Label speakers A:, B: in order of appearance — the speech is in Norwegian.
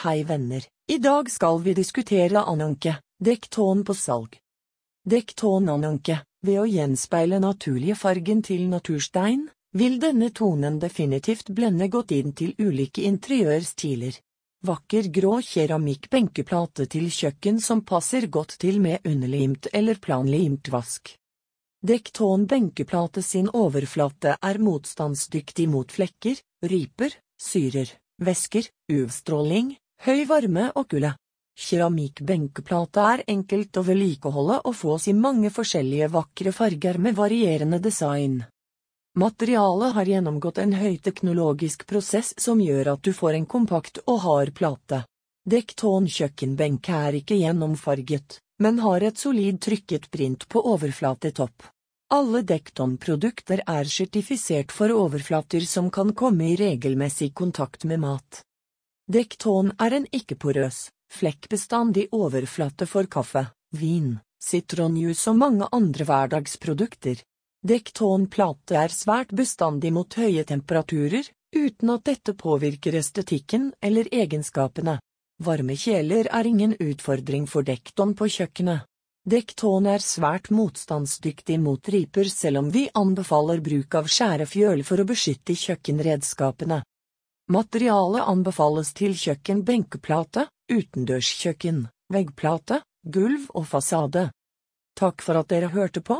A: Hei venner, i dag skal vi diskutere Ananke, dekktåen på salg. Dekktåen Ananke, ved å gjenspeile naturlige fargen til naturstein, vil denne tonen definitivt blende godt inn til ulike interiørstiler. Vakker grå keramikkbenkeplate til kjøkken som passer godt til med underlimt eller planlimt vask. Dekktåen benkeplate sin overflate er motstandsdyktig mot flekker, riper, syrer, væsker, UV-stråling, høy varme og kulde. Keramikkbenkeplate er enkelt å vedlikeholde og fås i mange forskjellige vakre farger med varierende design. Materialet har gjennomgått en høyteknologisk prosess som gjør at du får en kompakt og hard plate. Dekktåen kjøkkenbenk er ikke gjennomfarget, men har et solid trykket print på overflatetopp. Alle Dekton-produkter er sertifisert for overflater som kan komme i regelmessig kontakt med mat. Dekktåen er en ikke-porøs, flekkbestandig overflate for kaffe, vin, sitronjuice og mange andre hverdagsprodukter. Dektonplate er svært bestandig mot høye temperaturer, uten at dette påvirker estetikken eller egenskapene. Varme kjeler er ingen utfordring for dekton på kjøkkenet. Dekton er svært motstandsdyktig mot riper selv om vi anbefaler bruk av skjærefjøl for å beskytte kjøkkenredskapene. Materialet anbefales til kjøkkenbenkeplate, utendørskjøkken, veggplate, gulv og fasade. Takk for at dere hørte på.